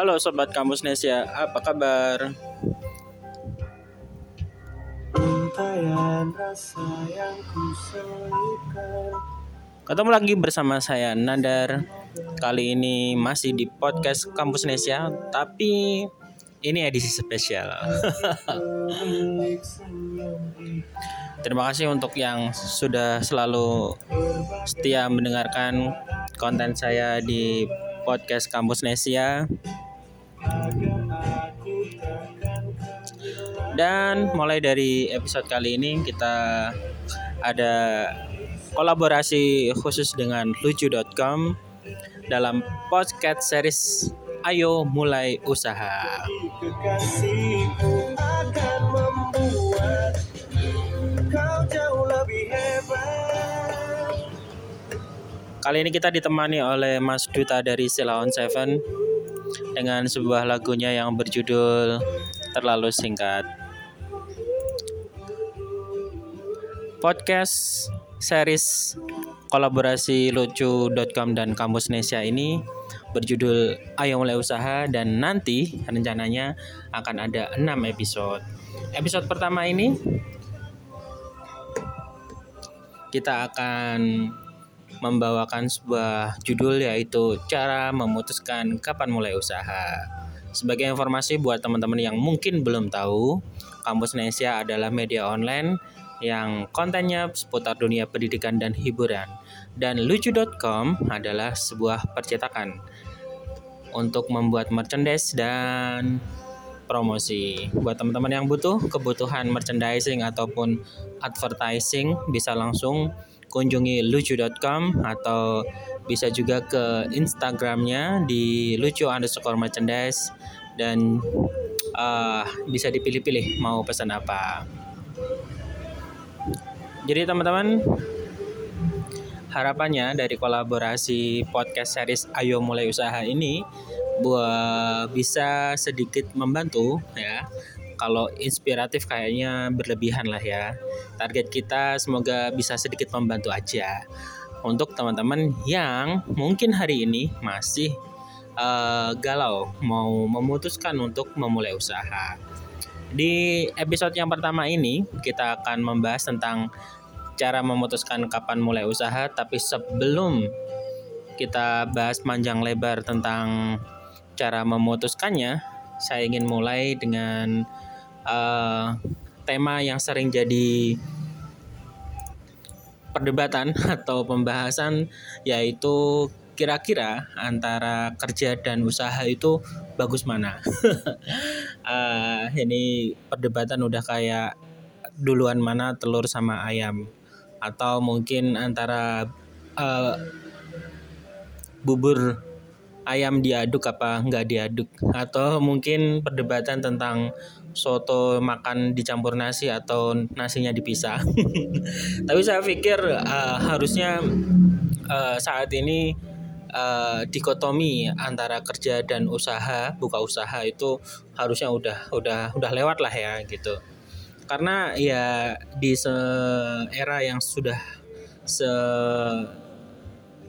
Halo Sobat Kampus Nesia, apa kabar? Ketemu lagi bersama saya Nandar Kali ini masih di podcast Kampus Nesia Tapi ini edisi spesial. Terima kasih untuk yang sudah selalu setia mendengarkan konten saya di podcast Kampus Nesia dan mulai dari episode kali ini kita ada kolaborasi khusus dengan lucu.com dalam podcast series Ayo Mulai Usaha. Kali ini kita ditemani oleh Mas Duta dari Silaon Seven dengan sebuah lagunya yang berjudul Terlalu Singkat. Podcast series kolaborasi lucu.com dan Kampus Nesia ini berjudul Ayo Mulai Usaha dan nanti rencananya akan ada 6 episode. Episode pertama ini kita akan membawakan sebuah judul yaitu cara memutuskan kapan mulai usaha. Sebagai informasi buat teman-teman yang mungkin belum tahu, Kampus Nesia adalah media online yang kontennya seputar dunia pendidikan dan hiburan. Dan lucu.com adalah sebuah percetakan untuk membuat merchandise dan promosi. Buat teman-teman yang butuh kebutuhan merchandising ataupun advertising bisa langsung kunjungi lucu.com atau bisa juga ke Instagramnya di lucu underscore merchandise dan uh, bisa dipilih-pilih mau pesan apa. Jadi teman-teman harapannya dari kolaborasi podcast series Ayo Mulai Usaha ini buat bisa sedikit membantu ya. Kalau inspiratif kayaknya berlebihan lah ya. Target kita semoga bisa sedikit membantu aja untuk teman-teman yang mungkin hari ini masih uh, galau mau memutuskan untuk memulai usaha. Di episode yang pertama ini kita akan membahas tentang cara memutuskan kapan mulai usaha, tapi sebelum kita bahas panjang lebar tentang cara memutuskannya, saya ingin mulai dengan uh, tema yang sering jadi perdebatan atau pembahasan yaitu kira-kira antara kerja dan usaha itu bagus mana? uh, ini perdebatan udah kayak duluan mana telur sama ayam atau mungkin antara uh, bubur ayam diaduk apa nggak diaduk? Atau mungkin perdebatan tentang soto makan dicampur nasi atau nasinya dipisah. Tapi saya pikir uh, harusnya uh, saat ini uh, dikotomi antara kerja dan usaha buka usaha itu harusnya udah udah udah lewat lah ya gitu. Karena ya di era yang sudah se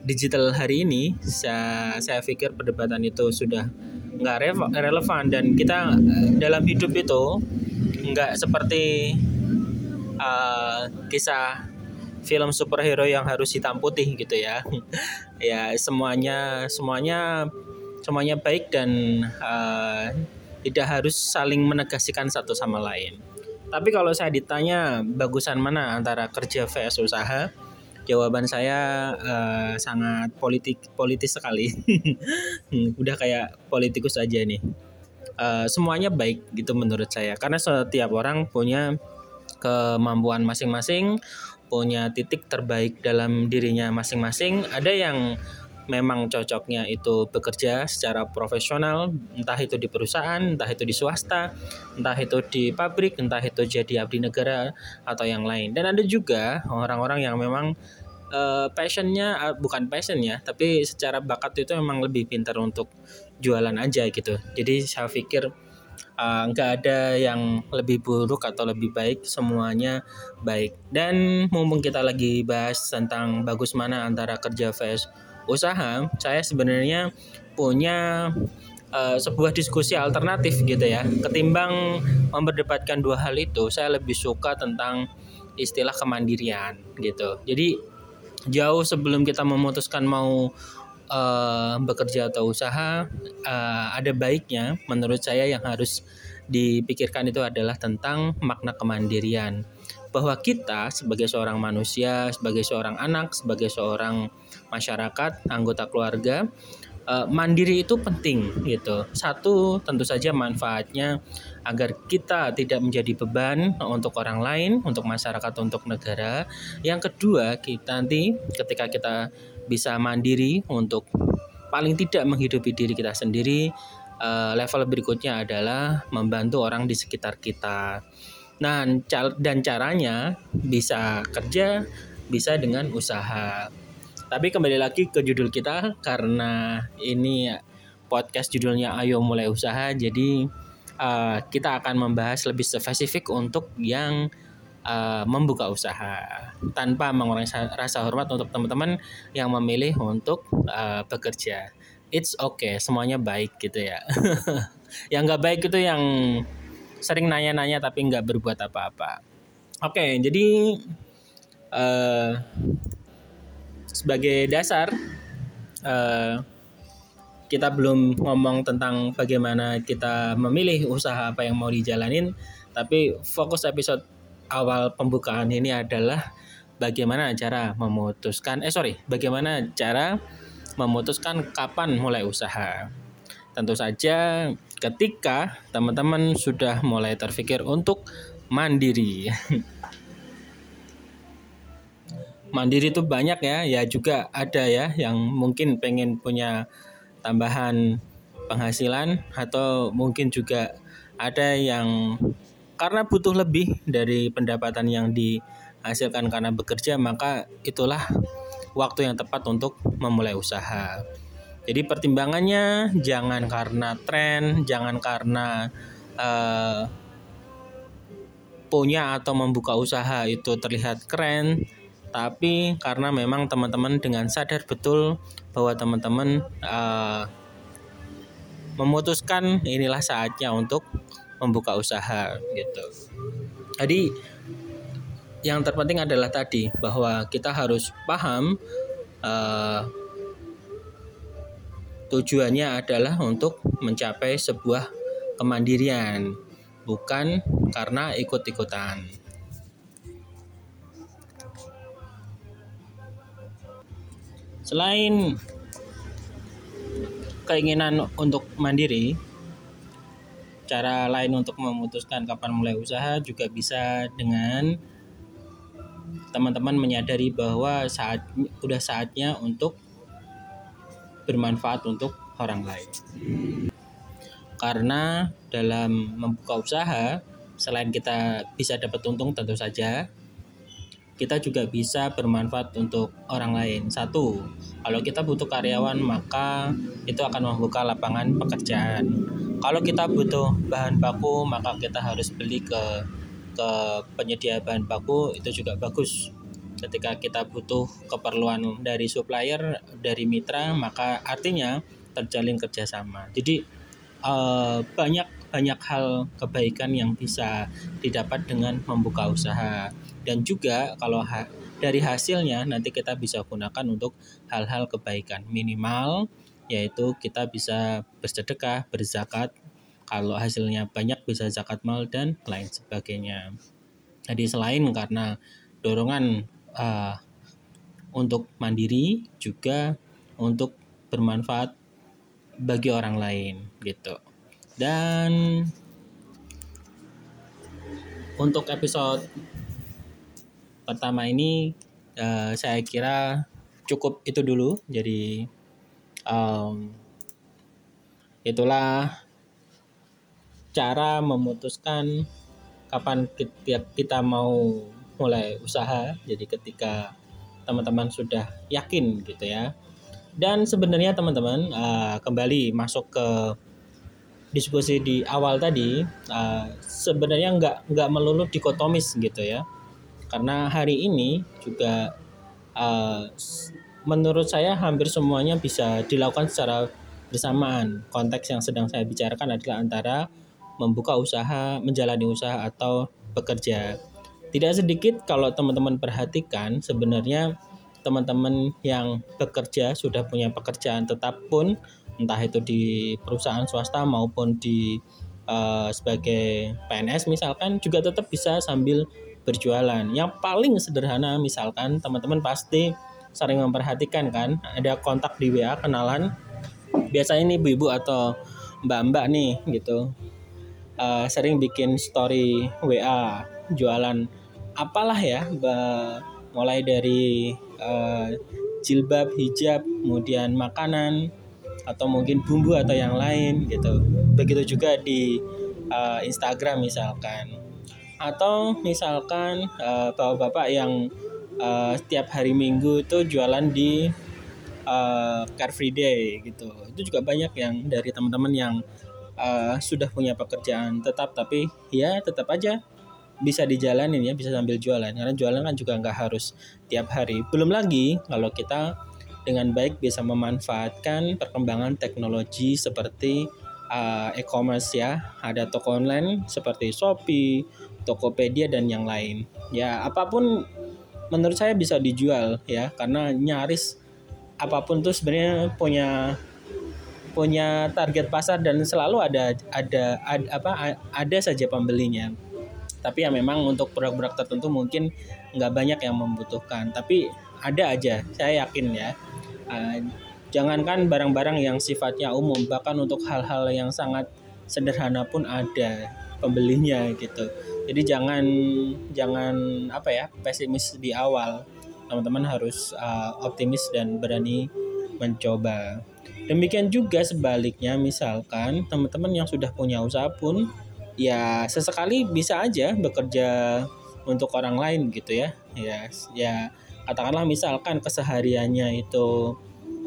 digital hari ini saya saya pikir perdebatan itu sudah nggak relevan dan kita eh, dalam hidup itu nggak seperti uh, kisah film superhero yang harus hitam putih gitu ya. Ya semuanya semuanya semuanya baik dan uh, tidak harus saling menegasikan satu sama lain. Tapi kalau saya ditanya bagusan mana antara kerja vs usaha jawaban saya uh, sangat politik politis sekali. Udah kayak politikus aja nih. Uh, semuanya baik gitu menurut saya. Karena setiap orang punya kemampuan masing-masing punya titik terbaik dalam dirinya masing-masing. Ada yang memang cocoknya itu bekerja secara profesional, entah itu di perusahaan, entah itu di swasta, entah itu di pabrik, entah itu jadi abdi negara atau yang lain. Dan ada juga orang-orang yang memang uh, passionnya uh, bukan passion ya, tapi secara bakat itu memang lebih pintar untuk jualan aja gitu. Jadi saya pikir Eh, nggak uh, ada yang lebih buruk atau lebih baik semuanya baik dan mumpung kita lagi bahas tentang bagus mana antara kerja vs usaha saya sebenarnya punya uh, sebuah diskusi alternatif gitu ya. Ketimbang memperdebatkan dua hal itu, saya lebih suka tentang istilah kemandirian gitu. Jadi jauh sebelum kita memutuskan mau uh, bekerja atau usaha, uh, ada baiknya menurut saya yang harus dipikirkan itu adalah tentang makna kemandirian bahwa kita sebagai seorang manusia, sebagai seorang anak, sebagai seorang masyarakat, anggota keluarga uh, mandiri itu penting gitu. Satu tentu saja manfaatnya agar kita tidak menjadi beban untuk orang lain, untuk masyarakat, untuk negara. Yang kedua, kita nanti ketika kita bisa mandiri untuk paling tidak menghidupi diri kita sendiri, uh, level berikutnya adalah membantu orang di sekitar kita. Nah, dan caranya bisa kerja, bisa dengan usaha. Tapi kembali lagi ke judul kita karena ini podcast judulnya Ayo Mulai Usaha. Jadi uh, kita akan membahas lebih spesifik untuk yang uh, membuka usaha tanpa mengurangi rasa hormat untuk teman-teman yang memilih untuk uh, bekerja. It's okay, semuanya baik gitu ya. yang nggak baik itu yang sering nanya-nanya tapi nggak berbuat apa-apa. Oke, okay, jadi uh, sebagai dasar uh, kita belum ngomong tentang bagaimana kita memilih usaha apa yang mau dijalanin, tapi fokus episode awal pembukaan ini adalah bagaimana cara memutuskan eh sorry bagaimana cara memutuskan kapan mulai usaha. Tentu saja ketika teman-teman sudah mulai terpikir untuk mandiri. mandiri itu banyak ya ya juga ada ya yang mungkin pengen punya tambahan penghasilan atau mungkin juga ada yang karena butuh lebih dari pendapatan yang dihasilkan karena bekerja maka itulah waktu yang tepat untuk memulai usaha. Jadi pertimbangannya jangan karena tren, jangan karena uh, punya atau membuka usaha itu terlihat keren, tapi karena memang teman-teman dengan sadar betul bahwa teman-teman uh, memutuskan inilah saatnya untuk membuka usaha gitu. Jadi yang terpenting adalah tadi bahwa kita harus paham uh, tujuannya adalah untuk mencapai sebuah kemandirian, bukan karena ikut-ikutan. Selain keinginan untuk mandiri, cara lain untuk memutuskan kapan mulai usaha juga bisa dengan teman-teman menyadari bahwa saat udah saatnya untuk bermanfaat untuk orang lain. Karena dalam membuka usaha, selain kita bisa dapat untung tentu saja, kita juga bisa bermanfaat untuk orang lain. Satu, kalau kita butuh karyawan maka itu akan membuka lapangan pekerjaan. Kalau kita butuh bahan baku maka kita harus beli ke ke penyedia bahan baku itu juga bagus. Ketika kita butuh keperluan dari supplier, dari mitra, maka artinya terjalin kerjasama. Jadi uh, banyak banyak hal kebaikan yang bisa didapat dengan membuka usaha dan juga kalau dari hasilnya nanti kita bisa gunakan untuk hal-hal kebaikan minimal yaitu kita bisa bersedekah, berzakat, kalau hasilnya banyak bisa zakat mal dan lain sebagainya. Jadi selain karena dorongan uh, untuk mandiri juga untuk bermanfaat bagi orang lain gitu. Dan untuk episode pertama ini uh, saya kira cukup itu dulu. Jadi um, itulah cara memutuskan kapan kita, kita mau mulai usaha. Jadi ketika teman-teman sudah yakin gitu ya. Dan sebenarnya teman-teman uh, kembali masuk ke diskusi di awal tadi uh, sebenarnya nggak nggak melulu dikotomis gitu ya karena hari ini juga uh, menurut saya hampir semuanya bisa dilakukan secara bersamaan. Konteks yang sedang saya bicarakan adalah antara membuka usaha, menjalani usaha atau bekerja. Tidak sedikit kalau teman-teman perhatikan sebenarnya teman-teman yang bekerja sudah punya pekerjaan tetap pun entah itu di perusahaan swasta maupun di uh, sebagai PNS misalkan juga tetap bisa sambil berjualan. Yang paling sederhana misalkan teman-teman pasti sering memperhatikan kan? Ada kontak di WA kenalan. Biasanya ini ibu-ibu atau mbak-mbak nih gitu. Uh, sering bikin story WA jualan apalah ya mulai dari uh, jilbab hijab kemudian makanan atau mungkin bumbu atau yang lain gitu begitu juga di uh, Instagram misalkan atau misalkan uh, bapak-bapak yang uh, setiap hari Minggu itu jualan di uh, Car Free Day gitu. Itu juga banyak yang dari teman-teman yang uh, sudah punya pekerjaan tetap tapi ya tetap aja bisa dijalanin ya bisa sambil jualan. Karena jualan kan juga nggak harus tiap hari. Belum lagi kalau kita dengan baik bisa memanfaatkan perkembangan teknologi seperti uh, e-commerce ya. Ada toko online seperti Shopee, Tokopedia dan yang lain. Ya apa pun menurut saya bisa dijual ya. Karena nyaris apa pun tuh sebenarnya punya punya target pasar dan selalu ada ada, ada apa ada saja pembelinya tapi ya memang untuk produk-produk tertentu mungkin nggak banyak yang membutuhkan. Tapi ada aja saya yakin ya. Uh, jangankan barang-barang yang sifatnya umum bahkan untuk hal-hal yang sangat sederhana pun ada pembelinya gitu. Jadi jangan jangan apa ya pesimis di awal. Teman-teman harus uh, optimis dan berani mencoba. Demikian juga sebaliknya misalkan teman-teman yang sudah punya usaha pun ya sesekali bisa aja bekerja untuk orang lain gitu ya. Ya ya katakanlah misalkan kesehariannya itu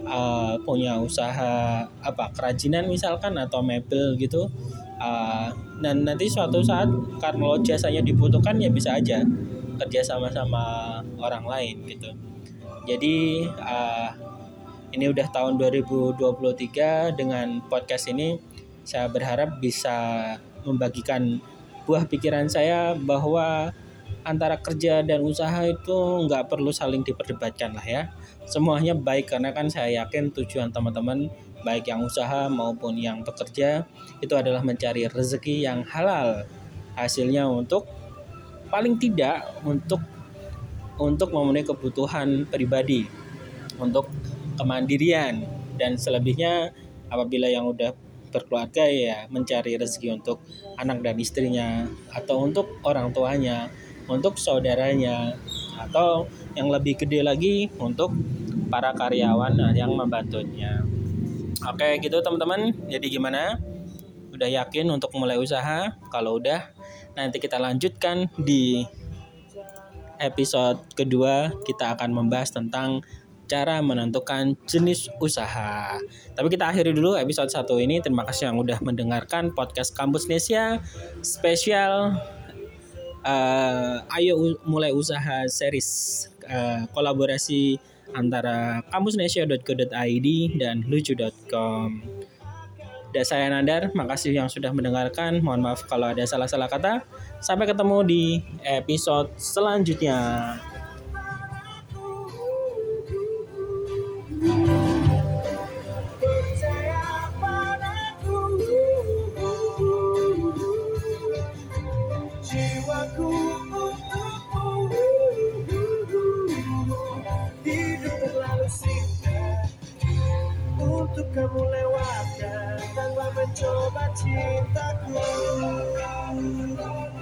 uh, punya usaha apa kerajinan misalkan atau mebel gitu uh, dan nanti suatu saat kalau jasanya dibutuhkan ya bisa aja kerja sama sama orang lain gitu. Jadi uh, ini udah tahun 2023 dengan podcast ini saya berharap bisa membagikan buah pikiran saya bahwa antara kerja dan usaha itu nggak perlu saling diperdebatkan lah ya. Semuanya baik karena kan saya yakin tujuan teman-teman baik yang usaha maupun yang bekerja itu adalah mencari rezeki yang halal. Hasilnya untuk paling tidak untuk untuk memenuhi kebutuhan pribadi untuk kemandirian dan selebihnya apabila yang udah berkeluarga ya mencari rezeki untuk anak dan istrinya atau untuk orang tuanya untuk saudaranya atau yang lebih gede lagi untuk para karyawan yang membantunya. Oke, gitu teman-teman. Jadi gimana? Udah yakin untuk mulai usaha? Kalau udah, nanti kita lanjutkan di episode kedua kita akan membahas tentang cara menentukan jenis usaha. Tapi kita akhiri dulu episode satu ini. Terima kasih yang udah mendengarkan podcast Kampus Nesia spesial uh, ayo mulai usaha series uh, kolaborasi antara kampusnesia.co.id dan lucu.com. Dan saya Nandar, makasih yang sudah mendengarkan. Mohon maaf kalau ada salah-salah kata. Sampai ketemu di episode selanjutnya. Kamu lewatkan tanpa mencoba cintaku